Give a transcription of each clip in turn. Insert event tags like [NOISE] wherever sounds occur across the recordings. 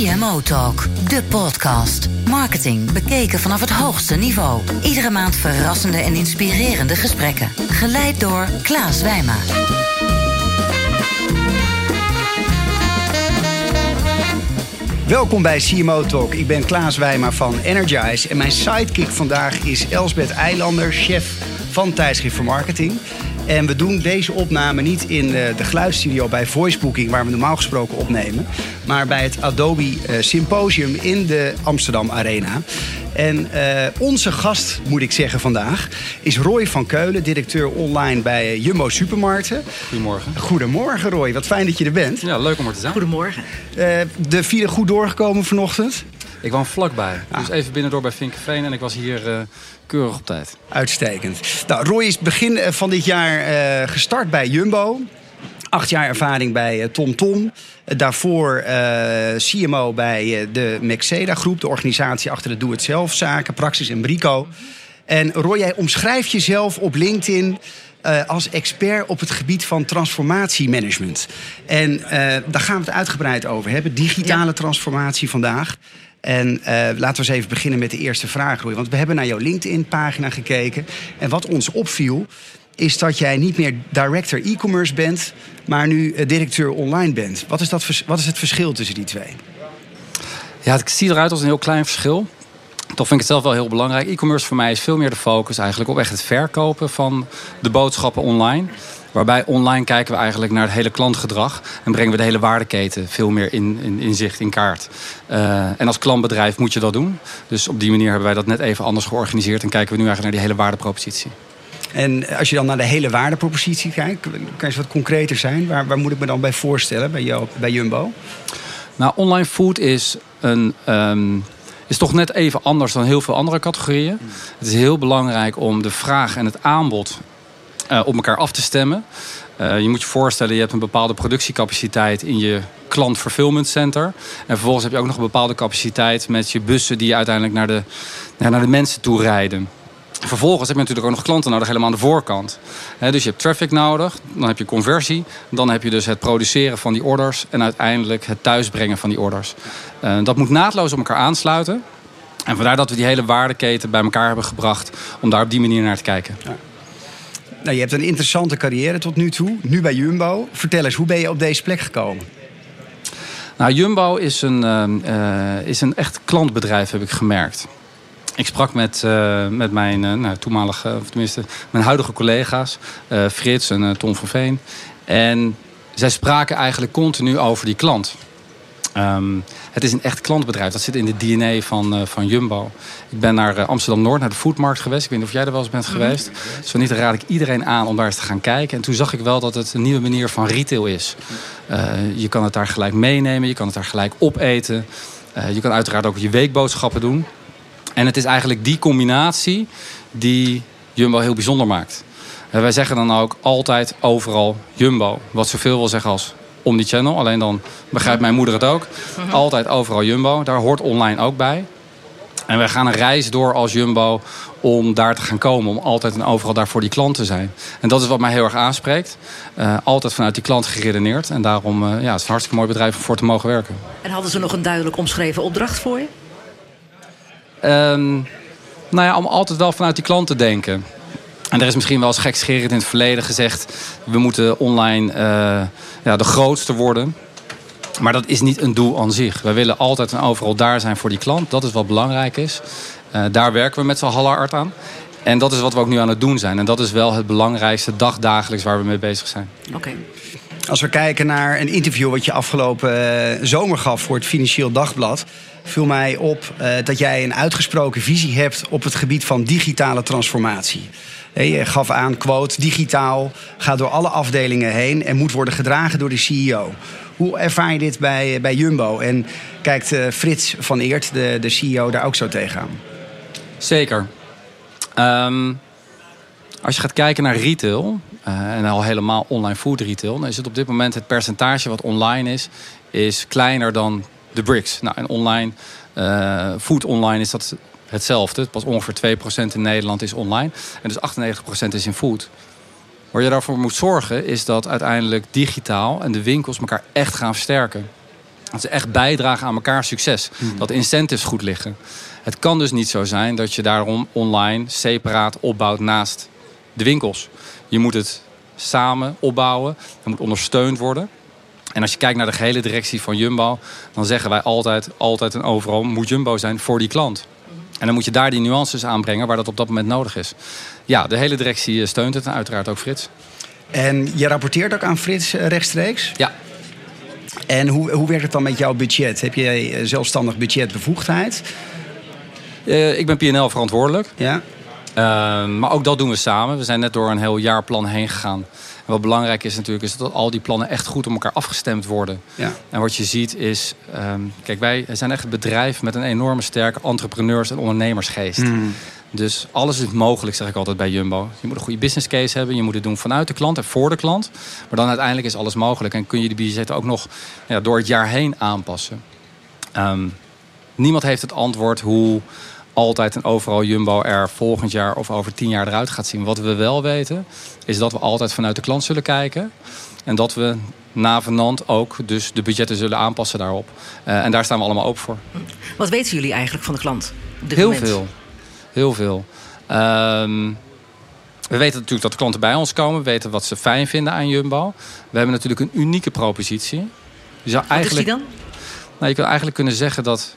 CMO Talk, de podcast. Marketing bekeken vanaf het hoogste niveau. Iedere maand verrassende en inspirerende gesprekken. Geleid door Klaas Wijma. Welkom bij CMO Talk. Ik ben Klaas Wijma van Energize. En mijn sidekick vandaag is Elsbeth Eilander, chef van Tijdschrift voor Marketing. En we doen deze opname niet in eh, de geluidsstudio bij Voicebooking, waar we normaal gesproken opnemen. Maar bij het Adobe eh, Symposium in de Amsterdam Arena. En eh, onze gast, moet ik zeggen vandaag, is Roy van Keulen, directeur online bij Jumbo Supermarkten. Goedemorgen. Goedemorgen Roy, wat fijn dat je er bent. Ja, leuk om er te zijn. Goedemorgen. de vierde goed doorgekomen vanochtend? Ik kwam vlakbij. Dus even binnendoor bij Vinkenveen en ik was hier uh, keurig op tijd. Uitstekend. Nou, Roy is begin eh, van dit jaar uh, gestart bij Jumbo. Acht jaar ervaring bij TomTom. Tom. Daarvoor CMO bij de Mexeda Groep, de organisatie achter de Doe-het-zelf zaken, Praxis en Brico. En Roy, jij omschrijft jezelf op LinkedIn uh, als expert op het gebied van transformatiemanagement. En uh, daar gaan we het uitgebreid over hebben. Digitale ja. transformatie vandaag. En uh, laten we eens even beginnen met de eerste vraag, Roy. Want we hebben naar jouw LinkedIn-pagina gekeken. En wat ons opviel, is dat jij niet meer director e-commerce bent, maar nu directeur online bent. Wat is, dat, wat is het verschil tussen die twee? Ja, het ziet eruit als een heel klein verschil. Toch vind ik het zelf wel heel belangrijk. E-commerce voor mij is veel meer de focus eigenlijk op echt het verkopen van de boodschappen online. Waarbij online kijken we eigenlijk naar het hele klantgedrag. En brengen we de hele waardeketen veel meer in, in, in zicht, in kaart. Uh, en als klantbedrijf moet je dat doen. Dus op die manier hebben wij dat net even anders georganiseerd. En kijken we nu eigenlijk naar die hele waardepropositie. En als je dan naar de hele waardepropositie kijkt, kan je eens wat concreter zijn? Waar, waar moet ik me dan bij voorstellen bij, jou, bij Jumbo? Nou, online food is een. Um, is toch net even anders dan heel veel andere categorieën. Het is heel belangrijk om de vraag en het aanbod uh, op elkaar af te stemmen. Uh, je moet je voorstellen, je hebt een bepaalde productiecapaciteit in je klant fulfillment center. En vervolgens heb je ook nog een bepaalde capaciteit met je bussen die uiteindelijk naar de, naar de mensen toe rijden. Vervolgens heb je natuurlijk ook nog klanten nodig helemaal aan de voorkant. dus je hebt traffic nodig, dan heb je conversie. Dan heb je dus het produceren van die orders en uiteindelijk het thuisbrengen van die orders. Uh, dat moet naadloos op elkaar aansluiten. En vandaar dat we die hele waardeketen bij elkaar hebben gebracht om daar op die manier naar te kijken. Ja. Nou, je hebt een interessante carrière tot nu toe, nu bij Jumbo. Vertel eens, hoe ben je op deze plek gekomen? Nou, Jumbo is een, uh, is een echt klantbedrijf, heb ik gemerkt. Ik sprak met, uh, met mijn uh, nou, toenmalige, of tenminste mijn huidige collega's, Frits en Tom van Veen. En zij spraken eigenlijk continu over die klant. Um, het is een echt klantbedrijf. Dat zit in de DNA van, uh, van Jumbo. Ik ben naar uh, Amsterdam-Noord, naar de foodmarkt geweest. Ik weet niet of jij er wel eens bent mhm. geweest. Mm Zo niet, raad ik iedereen aan om daar eens te gaan kijken. En toen zag ik wel dat het een nieuwe manier van retail is. Uh, je kan het daar gelijk meenemen. Je kan het daar gelijk opeten. je kan uiteraard ook je weekboodschappen doen. En het is eigenlijk die combinatie die Jumbo heel bijzonder maakt. wij zeggen dan ook altijd overal Jumbo. Wat zoveel wil zeggen als om die channel. Alleen dan begrijpt mijn moeder het ook. Altijd overal Jumbo. Daar hoort online ook bij. En we gaan een reis door als Jumbo om daar te gaan komen. Om altijd en overal daar voor die klant te zijn. En dat is wat mij heel erg aanspreekt. Uh, altijd vanuit die klant geredeneerd. En daarom uh, ja, het is een hartstikke mooi bedrijf om voor te mogen werken. En hadden ze nog een duidelijk omschreven opdracht voor je? Um, nou ja, om altijd wel vanuit die klant te denken. En er is misschien wel eens gekscherend in het verleden gezegd... we moeten online uh, ja, de grootste worden. Maar dat is niet een doel aan zich. We willen altijd en overal daar zijn voor die klant. Dat is wat belangrijk is. Uh, daar werken we met z'n hard aan. En dat is wat we ook nu aan het doen zijn. En dat is wel het belangrijkste dagdagelijks waar we mee bezig zijn. Oké. Okay. Als we kijken naar een interview wat je afgelopen uh, zomer gaf voor het Financieel Dagblad viel mij op uh, dat jij een uitgesproken visie hebt op het gebied van digitale transformatie. Je gaf aan, quote, digitaal gaat door alle afdelingen heen en moet worden gedragen door de CEO. Hoe ervaar je dit bij, bij Jumbo? En kijkt uh, Frits van Eert, de, de CEO, daar ook zo tegenaan? Zeker. Um, als je gaat kijken naar retail, uh, en al helemaal online food retail, dan is het op dit moment het percentage wat online is, is kleiner dan de bricks. Nou, en online, food online is dat hetzelfde. Pas ongeveer 2% in Nederland is online. En dus 98% is in food. Waar je daarvoor moet zorgen is dat uiteindelijk digitaal en de winkels elkaar echt gaan versterken. Dat ze echt bijdragen aan elkaar succes. Dat incentives goed liggen. Het kan dus niet zo zijn dat je daarom online separaat opbouwt naast de winkels. Je moet het samen opbouwen. Het moet ondersteund worden. En als je kijkt naar de gehele directie van Jumbo, dan zeggen wij altijd, altijd en overal moet Jumbo zijn voor die klant. En dan moet je daar die nuances aanbrengen waar dat op dat moment nodig is. Ja, de hele directie steunt het en uiteraard ook Frits. En je rapporteert ook aan Frits eh, rechtstreeks? Ja. En hoe, hoe werkt het dan met jouw budget? Heb je eh, zelfstandig budgetbevoegdheid? Uh, ik ben PNL verantwoordelijk. Ja. Uh, maar ook dat doen we samen. We zijn net door een heel jaarplan heen gegaan. En wat belangrijk is natuurlijk, is dat al die plannen echt goed op elkaar afgestemd worden. Ja. En wat je ziet is, um, kijk, wij zijn echt een bedrijf met een enorme sterke entrepreneurs- en ondernemersgeest. Mm. Dus alles is mogelijk, zeg ik altijd bij Jumbo. Je moet een goede business case hebben. Je moet het doen vanuit de klant en voor de klant. Maar dan uiteindelijk is alles mogelijk. En kun je de budgetten ook nog ja, door het jaar heen aanpassen. Um, niemand heeft het antwoord hoe altijd en overal Jumbo er volgend jaar of over tien jaar eruit gaat zien. Wat we wel weten, is dat we altijd vanuit de klant zullen kijken. En dat we navenant ook dus de budgetten zullen aanpassen daarop. Uh, en daar staan we allemaal open voor. Wat weten jullie eigenlijk van de klant? Heel moment? veel. Heel veel. Um, we weten natuurlijk dat de klanten bij ons komen. We weten wat ze fijn vinden aan Jumbo. We hebben natuurlijk een unieke propositie. Je zou eigenlijk, wat is die dan? Nou, je kan eigenlijk kunnen zeggen dat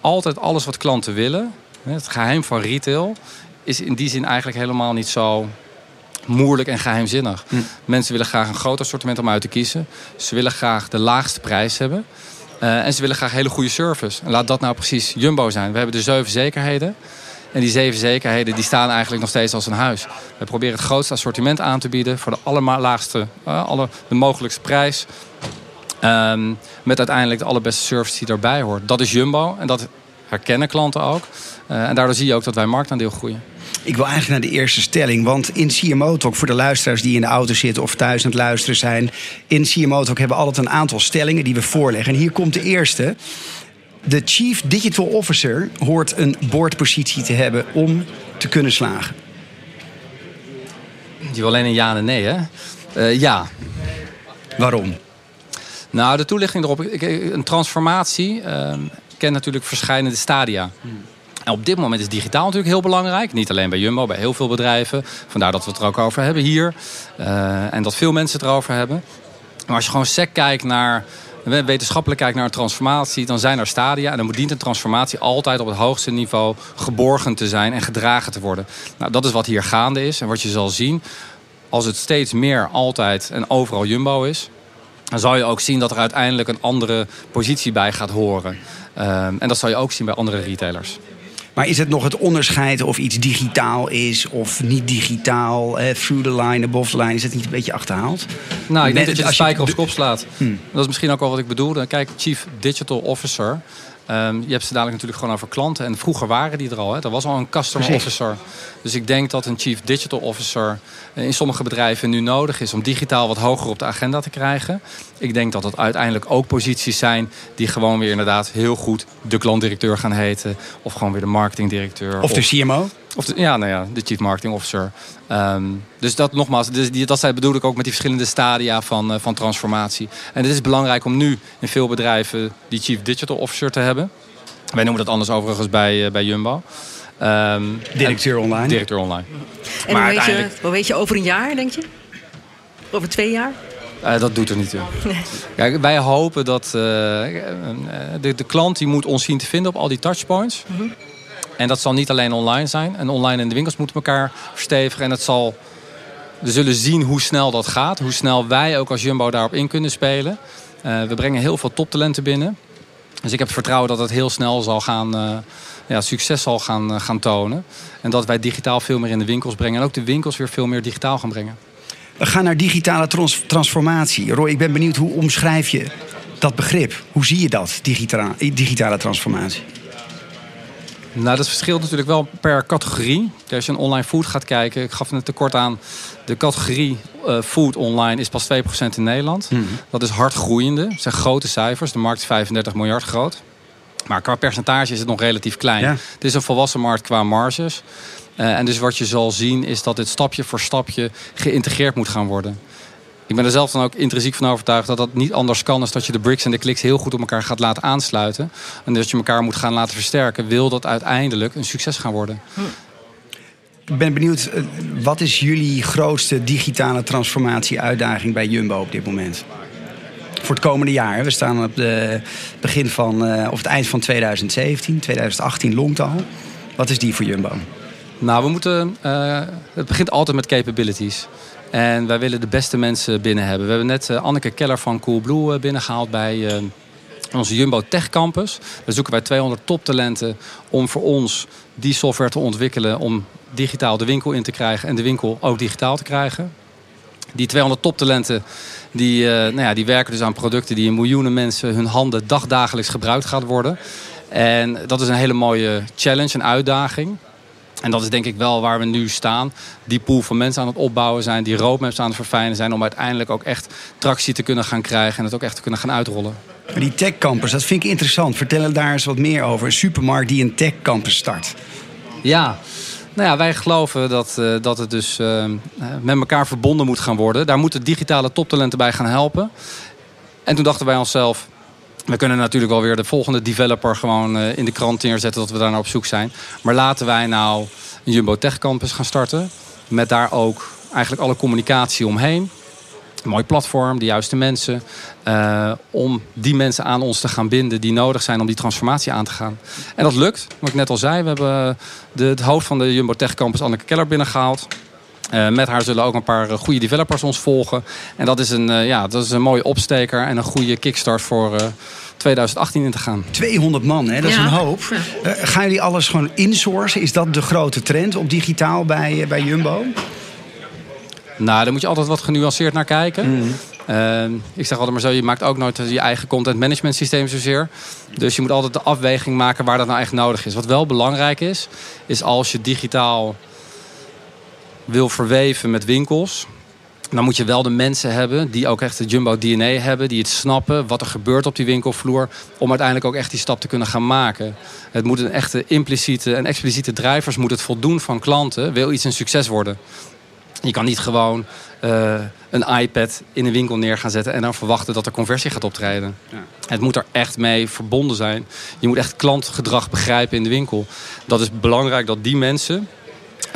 altijd alles wat klanten willen, het geheim van retail, is in die zin eigenlijk helemaal niet zo moeilijk en geheimzinnig. Hm. Mensen willen graag een groot assortiment om uit te kiezen. Ze willen graag de laagste prijs hebben. Uh, en ze willen graag hele goede service. En laat dat nou precies Jumbo zijn. We hebben de zeven zekerheden. En die zeven zekerheden die staan eigenlijk nog steeds als een huis. We proberen het grootste assortiment aan te bieden voor de allerlaagste, uh, alle, de mogelijkste prijs. Um, met uiteindelijk de allerbeste service die daarbij hoort. Dat is Jumbo en dat herkennen klanten ook. Uh, en daardoor zie je ook dat wij marktaandeel groeien. Ik wil eigenlijk naar de eerste stelling. Want in CMO Talk, voor de luisteraars die in de auto zitten of thuis aan het luisteren zijn. In CMO Talk hebben we altijd een aantal stellingen die we voorleggen. En hier komt de eerste. De Chief Digital Officer hoort een boordpositie te hebben om te kunnen slagen. Die wil alleen een ja en een nee, hè? Uh, ja. Waarom? Nou, de toelichting erop. Een transformatie uh, kent natuurlijk verschillende stadia. Hmm. En op dit moment is digitaal natuurlijk heel belangrijk. Niet alleen bij Jumbo, bij heel veel bedrijven. Vandaar dat we het er ook over hebben hier. Uh, en dat veel mensen het erover hebben. Maar als je gewoon sec kijkt naar wetenschappelijk kijkt naar een transformatie, dan zijn er stadia. En dan dient een transformatie altijd op het hoogste niveau geborgen te zijn en gedragen te worden. Nou, dat is wat hier gaande is. En wat je zal zien, als het steeds meer altijd en overal Jumbo is, dan zal je ook zien dat er uiteindelijk een andere positie bij gaat horen. Um, en dat zal je ook zien bij andere retailers. Maar is het nog het onderscheid of iets digitaal is of niet digitaal? Eh, through the line, above the line. Is het niet een beetje achterhaald? Nou, ik denk dat je de spijker op kop slaat. Hmm. Dat is misschien ook wel wat ik bedoelde. Kijk, Chief Digital Officer. Um, je hebt ze dadelijk natuurlijk gewoon over klanten. En vroeger waren die er al. Hè. Er was al een customer Precies. officer. Dus ik denk dat een chief digital officer eh, in sommige bedrijven nu nodig is om digitaal wat hoger op de agenda te krijgen. Ik denk dat dat uiteindelijk ook posities zijn die gewoon weer inderdaad heel goed de klantdirecteur gaan heten. Of gewoon weer de marketingdirecteur. Of de CMO? Of de, ja, nou ja, de chief marketing officer. Um, dus dat nogmaals, dus die, dat bedoel ik ook met die verschillende stadia van, uh, van transformatie. En het is belangrijk om nu in veel bedrijven die chief digital officer te hebben. Wij noemen dat anders overigens bij, uh, bij Jumbo. Um, directeur online. Directeur online. En maar hoe, weet je, hoe weet je over een jaar, denk je? Over twee jaar? Uh, dat doet er niet toe. Kijk, wij hopen dat uh, de, de klant die moet ons zien te vinden op al die touchpoints. Mm -hmm. En dat zal niet alleen online zijn. En online en de winkels moeten elkaar verstevigen. En het zal, we zullen zien hoe snel dat gaat. Hoe snel wij ook als Jumbo daarop in kunnen spelen. Uh, we brengen heel veel toptalenten binnen. Dus ik heb vertrouwen dat het heel snel zal gaan, uh, ja, succes zal gaan, uh, gaan tonen. En dat wij digitaal veel meer in de winkels brengen. En ook de winkels weer veel meer digitaal gaan brengen. We gaan naar digitale trans transformatie. Roy, ik ben benieuwd hoe omschrijf je dat begrip? Hoe zie je dat, digitale transformatie? Nou, dat verschilt natuurlijk wel per categorie. Als je een online food gaat kijken, ik gaf het tekort aan. De categorie uh, food online is pas 2% in Nederland. Mm -hmm. Dat is hard groeiende. Dat zijn grote cijfers. De markt is 35 miljard groot. Maar qua percentage is het nog relatief klein. Ja. Het is een volwassen markt qua marges. Uh, en dus wat je zal zien is dat dit stapje voor stapje geïntegreerd moet gaan worden. Ik ben er zelf dan ook intrinsiek van overtuigd dat dat niet anders kan... dan dat je de bricks en de kliks heel goed op elkaar gaat laten aansluiten. En dat je elkaar moet gaan laten versterken. Wil dat uiteindelijk een succes gaan worden. Ik ben benieuwd, eh, wat is jullie grootste digitale transformatie-uitdaging bij Jumbo op dit moment? Voor het komende jaar. We staan op het begin van, uh, of het eind van 2017, 2018 longt al. Wat is die voor Jumbo? Nou, we moeten. Uh, het begint altijd met capabilities. En wij willen de beste mensen binnen hebben. We hebben net uh, Anneke Keller van Coolblue uh, binnengehaald bij onze Jumbo Tech Campus. Daar zoeken wij 200 toptalenten om voor ons die software te ontwikkelen. Om digitaal de winkel in te krijgen en de winkel ook digitaal te krijgen. Die 200 toptalenten die, nou ja, die werken dus aan producten die in miljoenen mensen hun handen dagdagelijks gebruikt gaat worden. En dat is een hele mooie challenge, een uitdaging. En dat is denk ik wel waar we nu staan. Die pool van mensen aan het opbouwen zijn, die roadmaps aan het verfijnen zijn... om uiteindelijk ook echt tractie te kunnen gaan krijgen en het ook echt te kunnen gaan uitrollen. Die techcampus, dat vind ik interessant. Vertel daar eens wat meer over. Een supermarkt die een techcampus start. Ja, nou ja, wij geloven dat, uh, dat het dus uh, met elkaar verbonden moet gaan worden. Daar moeten digitale toptalenten bij gaan helpen. En toen dachten wij onszelf, we kunnen natuurlijk wel weer de volgende developer gewoon uh, in de krant neerzetten dat we daar naar op zoek zijn. Maar laten wij nou een Jumbo Tech Campus gaan starten. Met daar ook eigenlijk alle communicatie omheen. Een mooi platform, de juiste mensen. Uh, om die mensen aan ons te gaan binden die nodig zijn om die transformatie aan te gaan. En dat lukt, wat ik net al zei. We hebben de, het hoofd van de Jumbo Tech Campus, Anneke Keller, binnengehaald. Uh, met haar zullen ook een paar goede developers ons volgen. En dat is een, uh, ja, dat is een mooie opsteker en een goede kickstart voor uh, 2018 in te gaan. 200 man, hè? dat ja. is een hoop. Ja. gaan jullie alles gewoon insourcen? Is dat de grote trend op digitaal bij, bij Jumbo? Nou, daar moet je altijd wat genuanceerd naar kijken. Mm. Uh, ik zeg altijd maar zo, je maakt ook nooit je eigen content management systeem zozeer. Dus je moet altijd de afweging maken waar dat nou echt nodig is. Wat wel belangrijk is, is als je digitaal wil verweven met winkels... dan moet je wel de mensen hebben die ook echt de Jumbo DNA hebben... die het snappen wat er gebeurt op die winkelvloer... om uiteindelijk ook echt die stap te kunnen gaan maken. Het moet een echte impliciete en expliciete drijvers... moet het voldoen van klanten, wil iets een succes worden. Je kan niet gewoon uh, een iPad in een winkel neer gaan zetten... en dan verwachten dat er conversie gaat optreden. Ja. Het moet er echt mee verbonden zijn. Je moet echt klantgedrag begrijpen in de winkel. Dat is belangrijk dat die mensen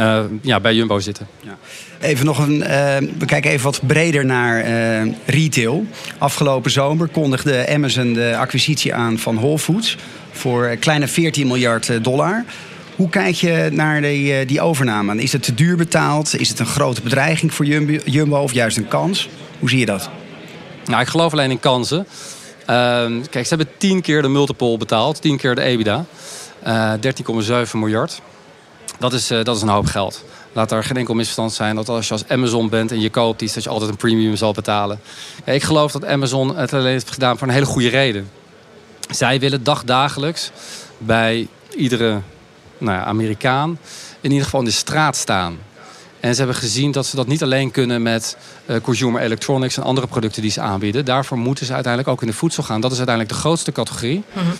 uh, ja, bij Jumbo zitten. Ja. Even nog een, uh, we kijken even wat breder naar uh, retail. Afgelopen zomer kondigde Amazon de acquisitie aan van Whole Foods voor kleine 14 miljard dollar. Hoe kijk je naar die, die overname? Is het te duur betaald? Is het een grote bedreiging voor Jumbo of juist een kans? Hoe zie je dat? Nou, ik geloof alleen in kansen. kijk, ze hebben 10 keer de multiple betaald, 10 keer de EBITDA. 13,7 miljard. Dat is, uh, dat is een hoop geld. Laat er geen enkel misverstand zijn dat als je als Amazon bent en je koopt iets, dat je altijd een premium zal betalen. Ja, ik geloof dat Amazon het alleen heeft gedaan voor een hele goede reden. Zij willen dagdagelijks bij iedere nou ja, Amerikaan in ieder geval in de straat staan. En ze hebben gezien dat ze dat niet alleen kunnen met uh, consumer electronics en andere producten die ze aanbieden. Daarvoor moeten ze uiteindelijk ook in de voedsel gaan. Dat is uiteindelijk de grootste categorie. -hmm.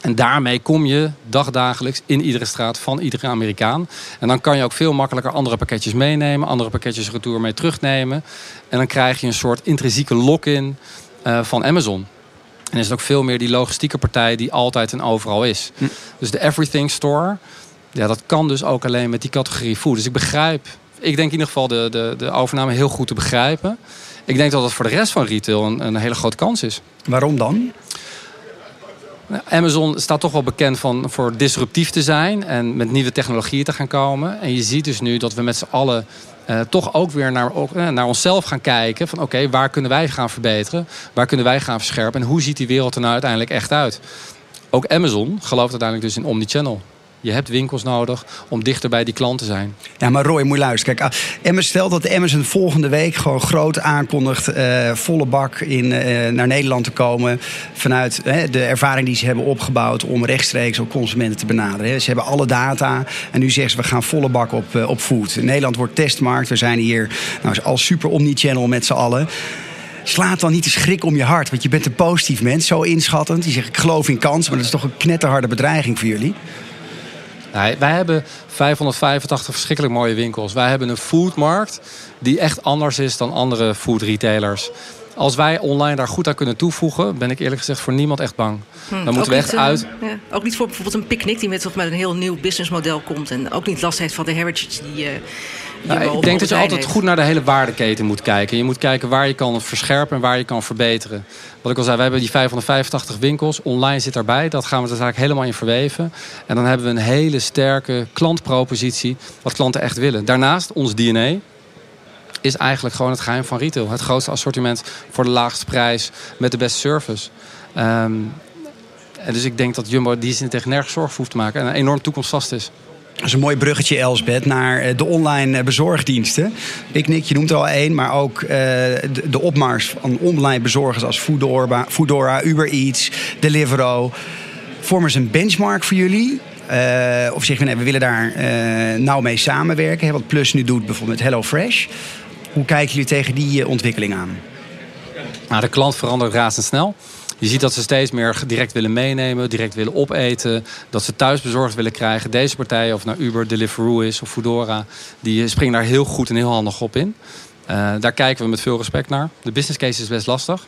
En daarmee kom je dagdagelijks in iedere straat van iedere Amerikaan. En dan kan je ook veel makkelijker andere pakketjes meenemen, andere pakketjes retour mee terugnemen. En dan krijg je een soort intrinsieke lock-in uh, van Amazon. En is het ook veel meer die logistieke partij die altijd en overal is. Hm. Dus de Everything Store, ja, dat kan dus ook alleen met die categorie food. Dus ik begrijp, ik denk in ieder geval de, de, de overname heel goed te begrijpen. Ik denk dat dat voor de rest van retail een, een hele grote kans is. Waarom dan? Amazon staat toch wel bekend van, voor disruptief te zijn en met nieuwe technologieën te gaan komen. En je ziet dus nu dat we met z'n allen uh, toch ook weer naar, ook, uh, naar onszelf gaan kijken. Van oké, waar kunnen wij gaan verbeteren? Waar kunnen wij gaan verscherpen? En hoe ziet die wereld er nou uiteindelijk echt uit? Ook Amazon gelooft uiteindelijk dus in omnichannel. Je hebt winkels nodig om dichter bij die klant te zijn. Ja, maar Roy, moet je luisteren. Kijk, Amazon stelt dat Amazon volgende week gewoon groot aankondigt... Uh, volle bak in, uh, naar Nederland te komen... vanuit de ervaring die ze hebben opgebouwd... om rechtstreeks ook consumenten te benaderen. Ze hebben alle data en nu zeggen ze... we gaan volle bak op, op food. Nederland wordt testmarkt. We zijn hier nou, al super omnichannel met z'n allen slaat dan niet de schrik om je hart. Want je bent een positief mens, zo inschattend. Die zegt, ik geloof in kansen, maar dat is toch een knetterharde bedreiging voor jullie? Nee, wij hebben 585 verschrikkelijk mooie winkels. Wij hebben een foodmarkt die echt anders is dan andere food retailers. Als wij online daar goed aan kunnen toevoegen, ben ik eerlijk gezegd voor niemand echt bang. Hm, Dan moeten we echt niet, eh, uit. ja, ook niet voor bijvoorbeeld een picknick die met, met een heel nieuw businessmodel komt. En ook niet last heeft van de heritage die. eh Ik denk dat je altijd goed naar de hele waardeketen moet kijken. Je moet kijken waar je kan verscherpen en waar je kan verbeteren. Wat ik al zei, we hebben die 585 winkels. Online zit daarbij. Dat gaan we er eigenlijk helemaal in verweven. En dan hebben we een hele sterke klantpropositie. Wat klanten echt willen. Daarnaast, ons DNA is eigenlijk gewoon het geheim van retail. Het grootste assortiment voor de laagste prijs met de beste service. Ehm, en dus ik denk dat Jumbo die zin tegen nergens zorg voor hoeft te maken. En een enorm toekomstvast is. Dat is een mooi bruggetje, Elsbeth, naar eh, de online eh, bezorgdiensten. Picnic, je noemt er al één, maar ook eh, de, opmars van online bezorgers als Foodora, Foodora Uber Eats, Deliveroo. Vormen ze een benchmark voor jullie? Of zeggen we, nee, we willen daar eh, nauw mee samenwerken. Hè, wat Plus nu doet bijvoorbeeld met HelloFresh. Hoe kijken jullie tegen die ontwikkeling aan? Nou, de klant verandert razendsnel. Je ziet dat ze steeds meer direct willen meenemen, direct willen opeten. Dat ze thuis bezorgd willen krijgen. Deze partijen, of het nou Uber, Deliveroo is of Foodora... die springen daar heel goed en heel handig op in. Eh, daar kijken we met veel respect naar. De business case is best lastig.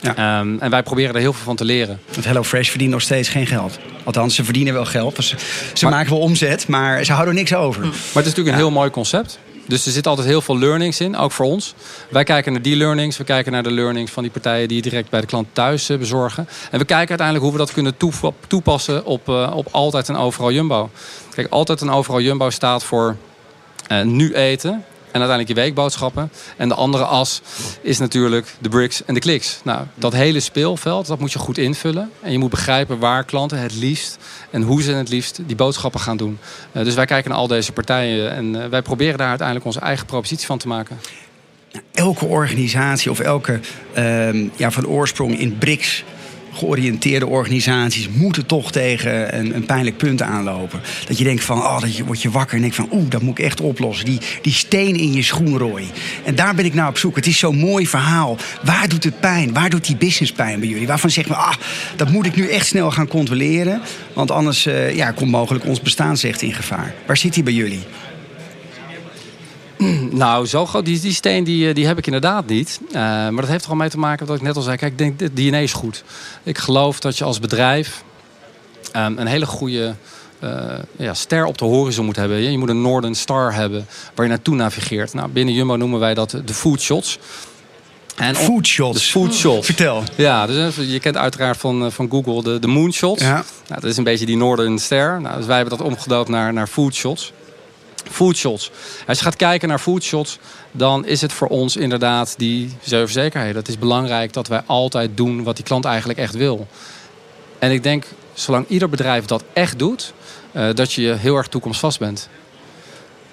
Ja. Ehm, en wij proberen er heel veel van te leren. Want HelloFresh verdient nog steeds geen geld. Althans, ze verdienen wel geld. Dus ze Maar- maken wel omzet, maar ze houden niks over. Maar het is natuurlijk een heel mooi concept. Dus er zitten altijd heel veel learnings in, ook voor ons. Wij kijken naar die learnings. We kijken naar de learnings van die partijen die direct bij de klant thuis eh, bezorgen. En we kijken uiteindelijk hoe we dat kunnen toepassen op, eh, op altijd en overal Jumbo. Kijk, altijd en overal Jumbo staat voor eh, nu eten. En uiteindelijk je weekboodschappen. En de andere as is natuurlijk de bricks en de kliks. Nou, dat hele speelveld, dat moet je goed invullen. En je moet begrijpen waar klanten het liefst en hoe ze het liefst die boodschappen gaan doen. Eh, dus wij kijken naar al deze partijen en eh, wij proberen daar uiteindelijk onze eigen propositie van te maken. elke organisatie of elke ehm, ja, van oorsprong in BRICS georiënteerde organisaties moeten toch tegen een, een pijnlijk punt aanlopen. Dat je denkt van, oh, dat je, word je wakker en denkt van, oeh, dat moet ik echt oplossen. Die, die steen in je schoen, Roy. En daar ben ik nou op zoek. Het is zo'n mooi verhaal. Waar doet het pijn? Waar doet die business pijn bij jullie? Waarvan zeggen we, ah, dat moet ik nu echt snel gaan controleren. Want anders eh, ja, komt mogelijk ons bestaansrecht in gevaar. Waar zit die bij jullie? [CLEARS THROAT] Nou, zo groot, die, die steen die, eh, die heb ik inderdaad niet. Eh, maar dat heeft er al mee te maken wat ik net al zei. Kijk, ik denk, het DNA is goed. Ik geloof dat je als bedrijf ehm, een hele goede eh, ja, ster op de horizon moet hebben. Je moet een Northern Star hebben waar je naartoe navigeert. Nou, binnen Jumbo noemen wij dat de food shots. En Foodshots. De food shots. Vertel. Ja, dus je kent uiteraard van, van Google de, de moonshots. Ja. Nou, dat is een beetje die Northern Ster. Nou, dus wij hebben dat omgedoopt naar, naar food shots. Food shots. Als je gaat kijken naar food shots, dan is het voor ons inderdaad die zekerheden. Het is belangrijk dat wij altijd doen wat die klant eigenlijk echt wil. En ik denk, zolang ieder bedrijf dat echt doet, eh, dat je heel erg toekomstvast bent.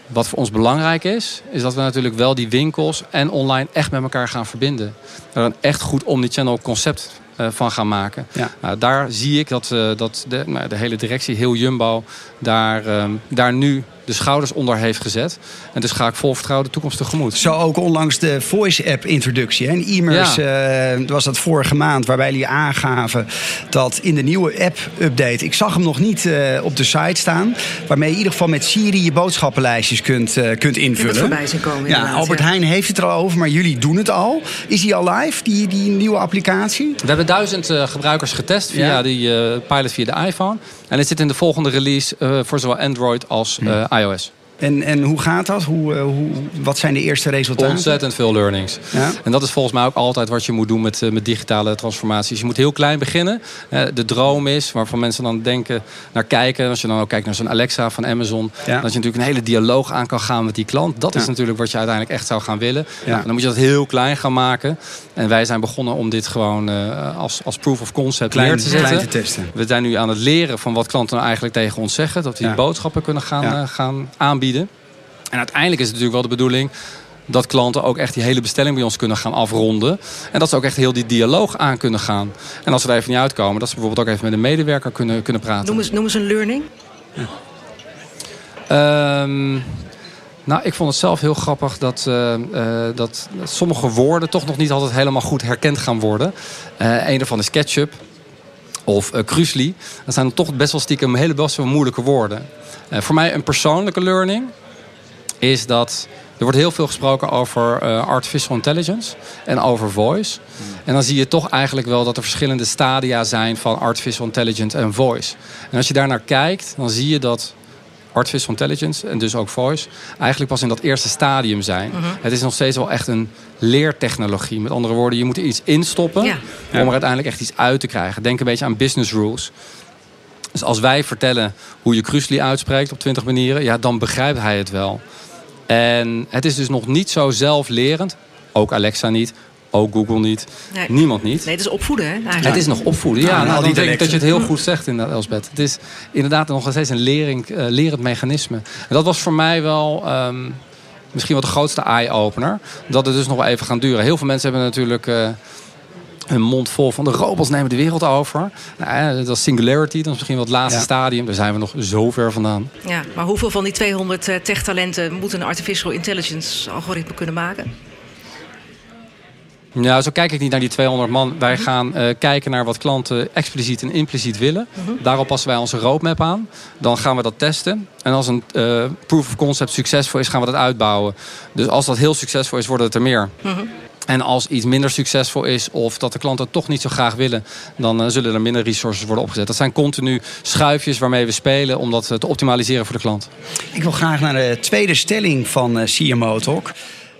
Wat voor ons belangrijk is, is dat we natuurlijk wel die winkels en online echt met elkaar gaan verbinden. Er een echt goed omnichannel concept eh, van gaan maken. Ja. Nou, daar zie ik dat, eh, dat de, nou, de hele directie, heel Jumbo, daar, ehm, daar nu de schouders onder heeft gezet. En dus ga ik vol vertrouwen de toekomst tegemoet. Zo ook onlangs de Voice-app-introductie. In e-mails eh, was dat vorige maand, waarbij jullie aangaven dat in de nieuwe app-update... ik zag hem nog niet eh, op de site staan... waarmee je in ieder geval met Siri je boodschappenlijstjes kunt, eh, kunt invullen. voorbij zien komen, Ja, Albert ja. Heijn heeft het er al over, maar jullie doen het al. Is die al live, die, die nieuwe applicatie? We hebben duizend eh, gebruikers getest via Ja. die eh, pilot via de iPhone. En het zit in de volgende release eh, voor zowel Android als eh, iOS. En, en hoe gaat dat? Hoe, eh, hoe, wat zijn de eerste resultaten? Ontzettend veel learnings. Ja. En dat is volgens mij ook altijd wat je moet doen met, eh, met digitale transformaties. Je moet heel klein beginnen. Eh, de droom is, waarvan mensen dan denken, naar kijken. Als je dan ook kijkt naar zo'n Alexa van Amazon. Ja. Dat je natuurlijk een hele dialoog aan kan gaan met die klant. Dat is Ja. natuurlijk wat je uiteindelijk echt zou gaan willen. Ja. Nou, dan moet je dat heel klein gaan maken. En wij zijn begonnen om dit gewoon als, als proof of concept Klein, neer te zetten. klein te testen. We zijn nu aan het leren van wat klanten nou eigenlijk tegen ons zeggen. Dat we die boodschappen kunnen gaan, gaan aanbieden. En uiteindelijk is het natuurlijk wel de bedoeling dat klanten ook echt die hele bestelling bij ons kunnen gaan afronden. En dat ze ook echt heel die dialoog aan kunnen gaan. En als ze er even niet uitkomen, dat ze bijvoorbeeld ook even met een medewerker kunnen, kunnen praten. Noem eens, noem eens een learning. Ehm, nou, ik vond het zelf heel grappig dat, eh, eh, dat, sommige woorden toch nog niet altijd helemaal goed herkend gaan worden. Eh een daarvan is ketchup. Of uh, Krusli. Dat zijn toch best wel stiekem hele best wel moeilijke woorden. Uh, voor mij een persoonlijke learning is dat er wordt heel veel gesproken over uh, artificial intelligence en over voice. En dan zie je toch eigenlijk wel dat er verschillende stadia zijn van artificial intelligence en voice. En als je daar naar kijkt, dan zie je dat artificial intelligence en dus ook voice eigenlijk pas in dat eerste stadium zijn. Mhm. Het is nog steeds wel echt een leertechnologie. Met andere woorden, je moet er iets instoppen Ja. om er uiteindelijk echt iets uit te krijgen. Denk een beetje aan business rules. Dus als wij vertellen hoe je Krusli uitspreekt op 20 manieren, ja, dan begrijpt hij het wel. En het is dus nog niet zo zelflerend. Ook Alexa niet, ook Google niet, Nee. niemand niet. Nee, het is opvoeden, hè? Eigenlijk. Het is nog opvoeden. Ja, nou, dan denk ik dat je het heel goed zegt inderdaad, Elsbeth. Het is inderdaad nog steeds een lering, eh, lerend mechanisme. En dat was voor mij wel ehm, misschien wel de grootste eye-opener. Dat het dus nog wel even gaan duren. Heel veel mensen hebben natuurlijk eh, hun mond vol van de robots nemen de wereld over. Nou, eh, dat is singularity, dat is misschien wel het laatste Ja. stadium. Daar zijn we nog zo ver vandaan. Ja, maar hoeveel van die 200 eh, tech-talenten moet een artificial intelligence algoritme kunnen maken? Ja, zo kijk ik niet naar die 200 man. Wij gaan eh, kijken naar wat klanten expliciet en impliciet willen. Daarop passen wij onze roadmap aan. Dan gaan we dat testen. En als een eh, proof of concept succesvol is, gaan we dat uitbouwen. Dus als dat heel succesvol is, worden het er meer. En als iets minder succesvol is of dat de klanten het toch niet zo graag willen, dan eh, zullen er minder resources worden opgezet. Dat zijn continu schuifjes waarmee we spelen om dat te optimaliseren voor de klant. Ik wil graag naar de tweede stelling van CMO Talk.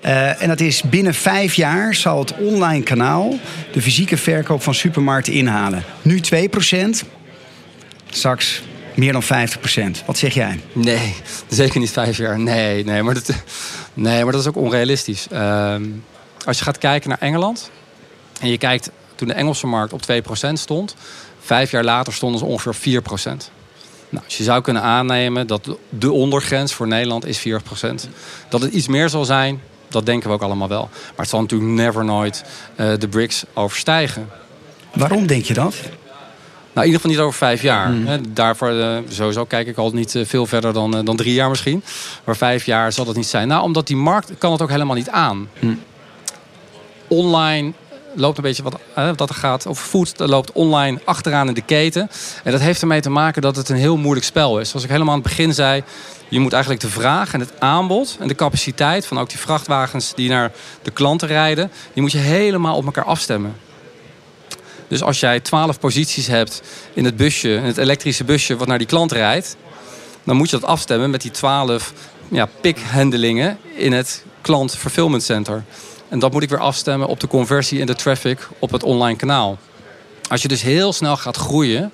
Eh, en dat is binnen vijf jaar zal het online kanaal de fysieke verkoop van supermarkten inhalen. Nu 2%, straks meer dan 50%. Wat zeg jij? Nee, zeker niet vijf jaar. Nee, nee, maar dat, nee, maar dat is ook onrealistisch. Ehm, als je gaat kijken naar Engeland en je kijkt toen de Engelse markt op 2% stond, vijf jaar later stonden ze ongeveer 4%. Nou, dus je zou kunnen aannemen dat de ondergrens voor Nederland is 4%. Dat het iets meer zal zijn, dat denken we ook allemaal wel. Maar het zal natuurlijk never nooit eh, de BRICS overstijgen. Waarom denk je dat? Nou, in ieder geval niet over vijf jaar. Hè, Daarvoor eh, sowieso kijk ik al niet eh, veel verder dan, dan drie jaar misschien. Maar vijf jaar zal dat niet zijn. Nou, omdat die markt kan het ook helemaal niet aan. Online loopt een beetje wat eh, dat er gaat over food dat loopt online achteraan in de keten. En dat heeft ermee te maken dat het een heel moeilijk spel is. Zoals ik helemaal aan het begin zei, je moet eigenlijk de vraag en het aanbod en de capaciteit van ook die vrachtwagens die naar de klanten rijden, die moet je helemaal op elkaar afstemmen. Dus als jij 12 posities hebt in het busje, in het elektrische busje wat naar die klant rijdt, dan moet je dat afstemmen met die 12 ja, pickhandelingen in het klant fulfillment center. En dat moet ik weer afstemmen op de conversie en de traffic op het online kanaal. Als je dus heel snel gaat groeien,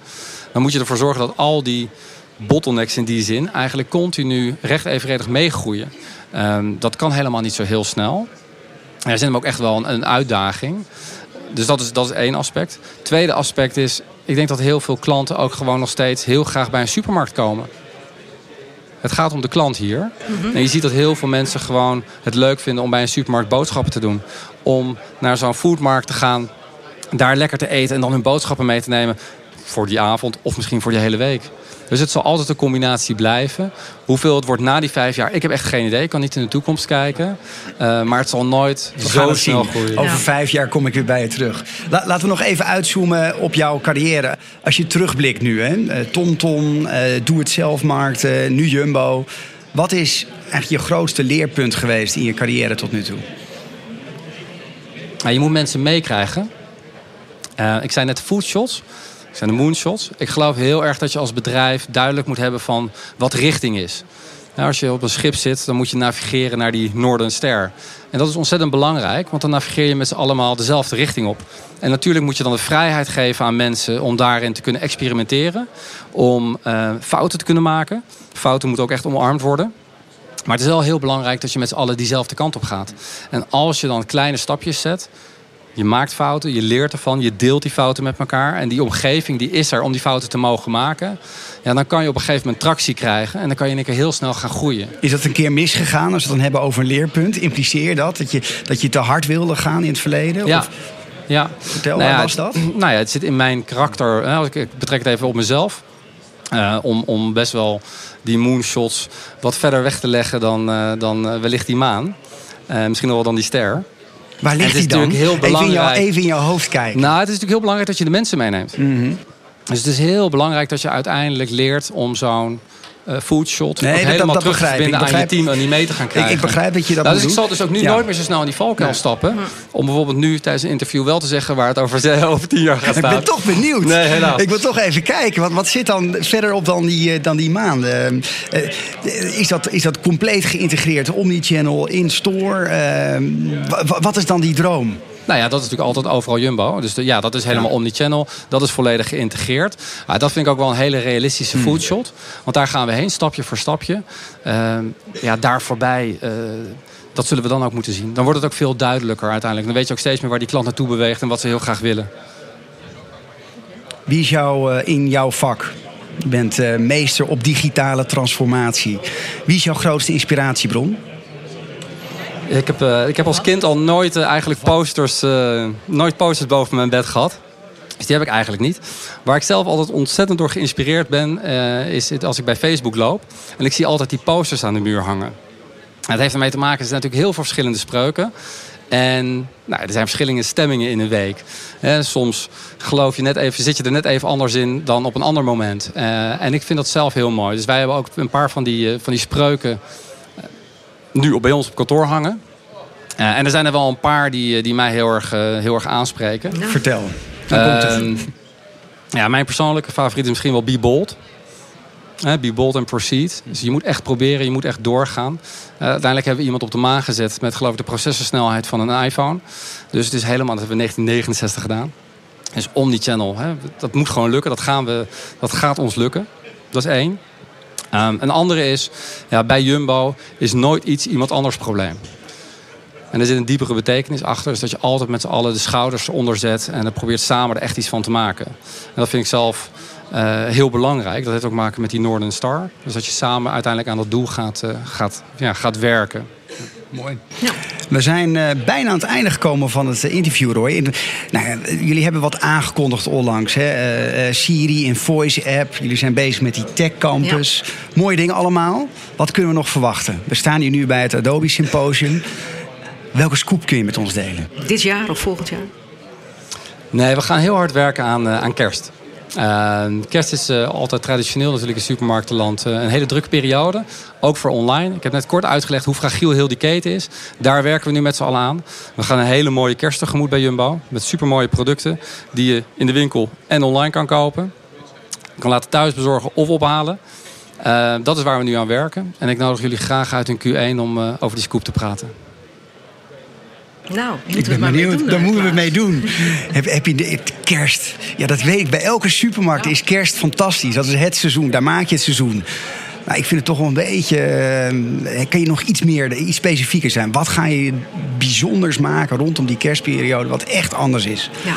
dan moet je ervoor zorgen dat al die bottlenecks in die zin eigenlijk continu recht evenredig meegroeien. Ehm, dat kan helemaal niet zo heel snel. Er is hem ook echt wel een, een uitdaging. Dus dat is, dat is één aspect. Tweede aspect is, ik denk dat heel veel klanten ook gewoon nog steeds heel graag bij een supermarkt komen. Het gaat om de klant hier. En je ziet dat heel veel mensen gewoon het leuk vinden om bij een supermarkt boodschappen te doen. Om naar zo'n foodmarkt te gaan, daar lekker te eten en dan hun boodschappen mee te nemen. Voor die avond of misschien voor die hele week. Dus het zal altijd een combinatie blijven. Hoeveel het wordt na die vijf jaar, ik heb echt geen idee. Ik kan niet in de toekomst kijken. Uh, maar het zal nooit We gaan zo het snel zien. groeien. Over Ja. vijf jaar kom ik weer bij je terug. La- laten we nog even uitzoomen op jouw carrière. Als je terugblikt nu, hè? Eh, TomTom, eh, Doe Het Zelfmarkten, nu Jumbo. Wat is eigenlijk je grootste leerpunt geweest in je carrière tot nu toe? Nou, je moet mensen meekrijgen. Eh, ik zei net foodshots. Zei de moonshots. Ik geloof heel erg dat je als bedrijf duidelijk moet hebben van wat richting is. Nou, als je op een schip zit, dan moet je navigeren naar die Northern Ster. En dat is ontzettend belangrijk, want dan navigeer je met z'n allemaal dezelfde richting op. En natuurlijk moet je dan de vrijheid geven aan mensen om daarin te kunnen experimenteren. Om eh, fouten te kunnen maken. Fouten moeten ook echt omarmd worden. Maar het is wel heel belangrijk dat je met z'n allen diezelfde kant op gaat. En als je dan kleine stapjes zet, je maakt fouten, je leert ervan, je deelt die fouten met elkaar. En die omgeving die is er om die fouten te mogen maken. Ja, dan kan je op een gegeven moment tractie krijgen. En dan kan je in één keer heel snel gaan groeien. Is dat een keer misgegaan als we het dan hebben over een leerpunt? Impliceer dat? Dat je, dat je te hard wilde gaan in het verleden? Ja. Of, Ja. vertel, Nou ja, was dat? [CLEARS THROAT] Nou ja, het zit in mijn karakter. Ik betrek het even op mezelf. Eh, om, om best wel die moonshots wat verder weg te leggen dan, eh, dan eh, wellicht die maan. Eh, misschien nog wel dan die ster. Waar ligt die dan? heel Even in, belangrijk. even in jouw hoofd kijken. Nou, het is natuurlijk heel belangrijk dat je de mensen meeneemt. Dus het is heel belangrijk dat je uiteindelijk leert om zo'n uh, foodshot nee, dat, helemaal dat terug te begrijp ik. aan je team en niet mee te gaan Ik, krijgen. ik begrijp dat je dat Nou, dus ik zal dus ook nu Ja. nooit meer zo snel in die valkuil Nee. stappen. Om bijvoorbeeld nu tijdens een interview wel te zeggen waar het over, [LAUGHS] over tien jaar gaat Ik ben toch benieuwd. Nee, helaas. Ik wil toch even kijken. Wat, wat zit dan verder op dan die, eh, dan die maanden? Eh, eh, is, dat, is dat compleet geïntegreerd? Omnichannel, in-store? Eh, wa- wa- wat is dan die droom? Nou ja, dat is natuurlijk altijd overal Jumbo. Dus de- ja, dat is helemaal omnichannel. Dat is volledig geïntegreerd. Ah, dat vind ik ook wel een hele realistische foodshot. Want daar gaan we heen, stapje voor stapje. Ehm, ja, daar voorbij... eh, dat zullen we dan ook moeten zien. Dan wordt het ook veel duidelijker uiteindelijk. Dan weet je ook steeds meer waar die klant naartoe beweegt... en wat ze heel graag willen. Wie is jou eh, in jouw vak? Je bent eh, meester op digitale transformatie. Wie is jouw grootste inspiratiebron? Ik heb, eh, ik heb als kind al nooit eh, eigenlijk posters, eh, nooit posters boven mijn bed gehad. Dus die heb ik eigenlijk niet. Waar ik zelf altijd ontzettend door geïnspireerd ben, is het als ik bij Facebook loop. En ik zie altijd die posters aan de muur hangen. En het heeft ermee te maken, er zijn natuurlijk heel veel verschillende spreuken. En nou, er zijn verschillende stemmingen in een week. Soms geloof je net even, zit je er net even anders in dan op een ander moment. En ik vind dat zelf heel mooi. Dus wij hebben ook een paar van die, van die spreuken nu op, bij ons op kantoor hangen. Eh, en er zijn er wel een paar die, eh, die mij heel erg, eh, heel erg aanspreken. Vertel. Komt het. Ehm, ja, mijn persoonlijke favoriet is misschien wel Be Bold. Be bold and proceed. Dus je moet echt proberen, je moet echt doorgaan. Eh, uiteindelijk hebben we iemand op de maan gezet met geloof ik de processorsnelheid van een iPhone. Dus het is helemaal, dat hebben we in 1969 gedaan. Dus omnichannel, hè, dat moet gewoon lukken. Dat, gaan we, dat gaat ons lukken. Dat is één. Ehm, een andere is, ja, bij Jumbo is nooit iets iemand anders probleem. En er zit een diepere betekenis achter. Dus dat je altijd met z'n allen de schouders eronder zet. En dan probeert samen er echt iets van te maken. En dat vind ik zelf eh, heel belangrijk. Dat heeft ook maken met die Northern Star. Dus dat je samen uiteindelijk aan dat doel gaat, eh, gaat, ja, gaat werken. Mooi. Ja. We zijn eh, bijna aan het einde gekomen van het eh, interview, Roy. In- nou, ja, jullie hebben wat aangekondigd onlangs. Hè? Eh, Siri in Voice App. Jullie zijn bezig met die Tech Campus. Mooie dingen allemaal. Wat kunnen we nog verwachten? We staan hier nu bij het Adobe Symposium. Welke scoop kun je met ons delen? Dit jaar of volgend jaar? Nee, we gaan heel hard werken aan, eh, aan kerst. Eh, kerst is eh, altijd traditioneel natuurlijk in supermarktenland eh, een hele drukke periode. Ook voor online. Ik heb net kort uitgelegd hoe fragiel heel die keten is. Daar werken we nu met z'n allen aan. We gaan een hele mooie kerst tegemoet bij Jumbo. Met supermooie producten die je in de winkel en online kan kopen. Je kan laten thuis bezorgen of ophalen. Eh, dat is waar we nu aan werken. En ik nodig jullie graag uit in Q1 om eh, over die scoop te praten. Nou, Ik moeten we ben maar benieuwd. doen, Daar eh, moeten we mee doen. heb, heb je de, het kerst? Ja, dat weet ik. Bij elke supermarkt is kerst fantastisch. Dat is het seizoen. Daar maak je het seizoen. Nou, ik vind het toch wel een beetje. eh, kan je nog iets meer, iets specifieker zijn? Wat ga je bijzonders maken rondom die kerstperiode, wat echt anders is? Ja.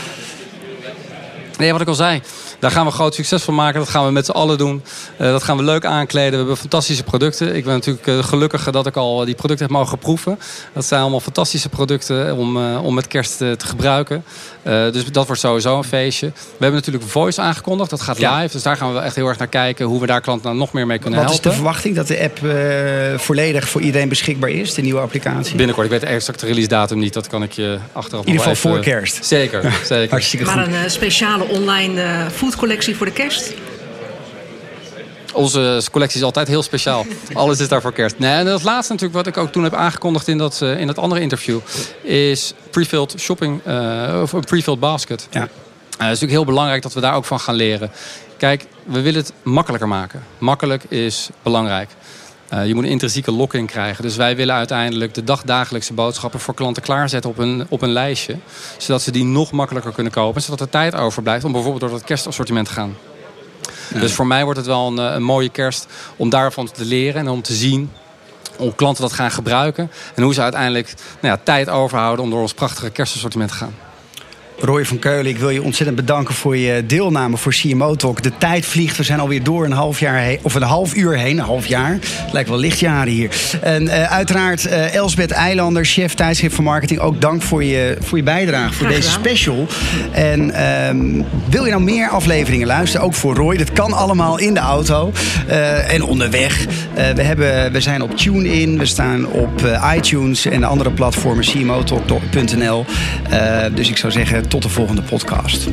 Nee, wat ik al zei. Daar gaan we groot succes van maken. Dat gaan we met z'n allen doen. Eh, dat gaan we leuk aankleden. We hebben fantastische producten. Ik ben natuurlijk uh, gelukkig dat ik al die producten heb mogen proeven. Dat zijn allemaal fantastische producten om, uh, om met kerst uh, te gebruiken. dus dat wordt sowieso een feestje. We hebben natuurlijk Voice aangekondigd. Dat gaat Ja. live. Dus daar gaan we echt heel erg naar kijken. Hoe we daar klanten nog meer mee kunnen Wat helpen. is de verwachting dat de app eh, volledig voor iedereen beschikbaar is? De nieuwe applicatie? Binnenkort. Ik weet de exacte release datum niet. Dat kan ik je achteraf In ieder geval wel voor kerst. Zeker. zeker. [LAUGHS] Hartstikke Maar goed. een eh, speciale online eh, foodcollectie voor de kerst? Onze collectie is altijd heel speciaal. [LAUGHS] Alles is daar voor kerst. Nee, en dat laatste natuurlijk wat ik ook toen heb aangekondigd in dat, eh, in dat andere interview... is pre-filled shopping, eh, of een pre-filled basket. Ja. Eh, het is natuurlijk heel belangrijk dat we daar ook van gaan leren. Kijk, we willen het makkelijker maken. Makkelijk is belangrijk. Eh, je moet een intrinsieke lock-in krijgen. Dus wij willen uiteindelijk de dagdagelijkse boodschappen voor klanten klaarzetten op een, op een lijstje. Zodat ze die nog makkelijker kunnen kopen. Zodat er tijd overblijft om bijvoorbeeld door het kerstassortiment te gaan. Dus voor mij wordt het wel een, eh, een mooie kerst om daarvan te leren en om te zien hoe klanten dat gaan gebruiken. En hoe ze uiteindelijk nou ja, tijd overhouden om door ons prachtige kerstassortiment te gaan. Roy van Keulen, ik wil je ontzettend bedanken voor je deelname voor CMO Talk. De tijd vliegt, we zijn alweer door een half jaar heen, of een half uur heen, een half jaar. Het lijkt wel lichtjaren hier. En uh, uiteraard uh, Elsbeth Eilander, chef tijdschrift van marketing, ook dank voor je, voor je bijdrage voor deze special. En um, wil je nou meer afleveringen luisteren, ook voor Roy, dat kan allemaal in de auto uh, en onderweg. we, hebben, we zijn op TuneIn, we staan op iTunes en andere platformen, cmotalk.nl. dus ik zou zeggen, tot de volgende podcast.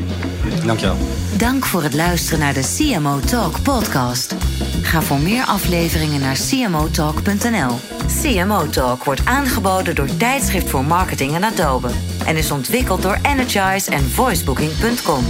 Dankjewel. Dank voor het luisteren naar de CMO Talk podcast. Ga voor meer afleveringen naar cmotalk.nl. CMO Talk wordt aangeboden door Tijdschrift voor Marketing en Adobe en is ontwikkeld door Energize en voicebooking.com.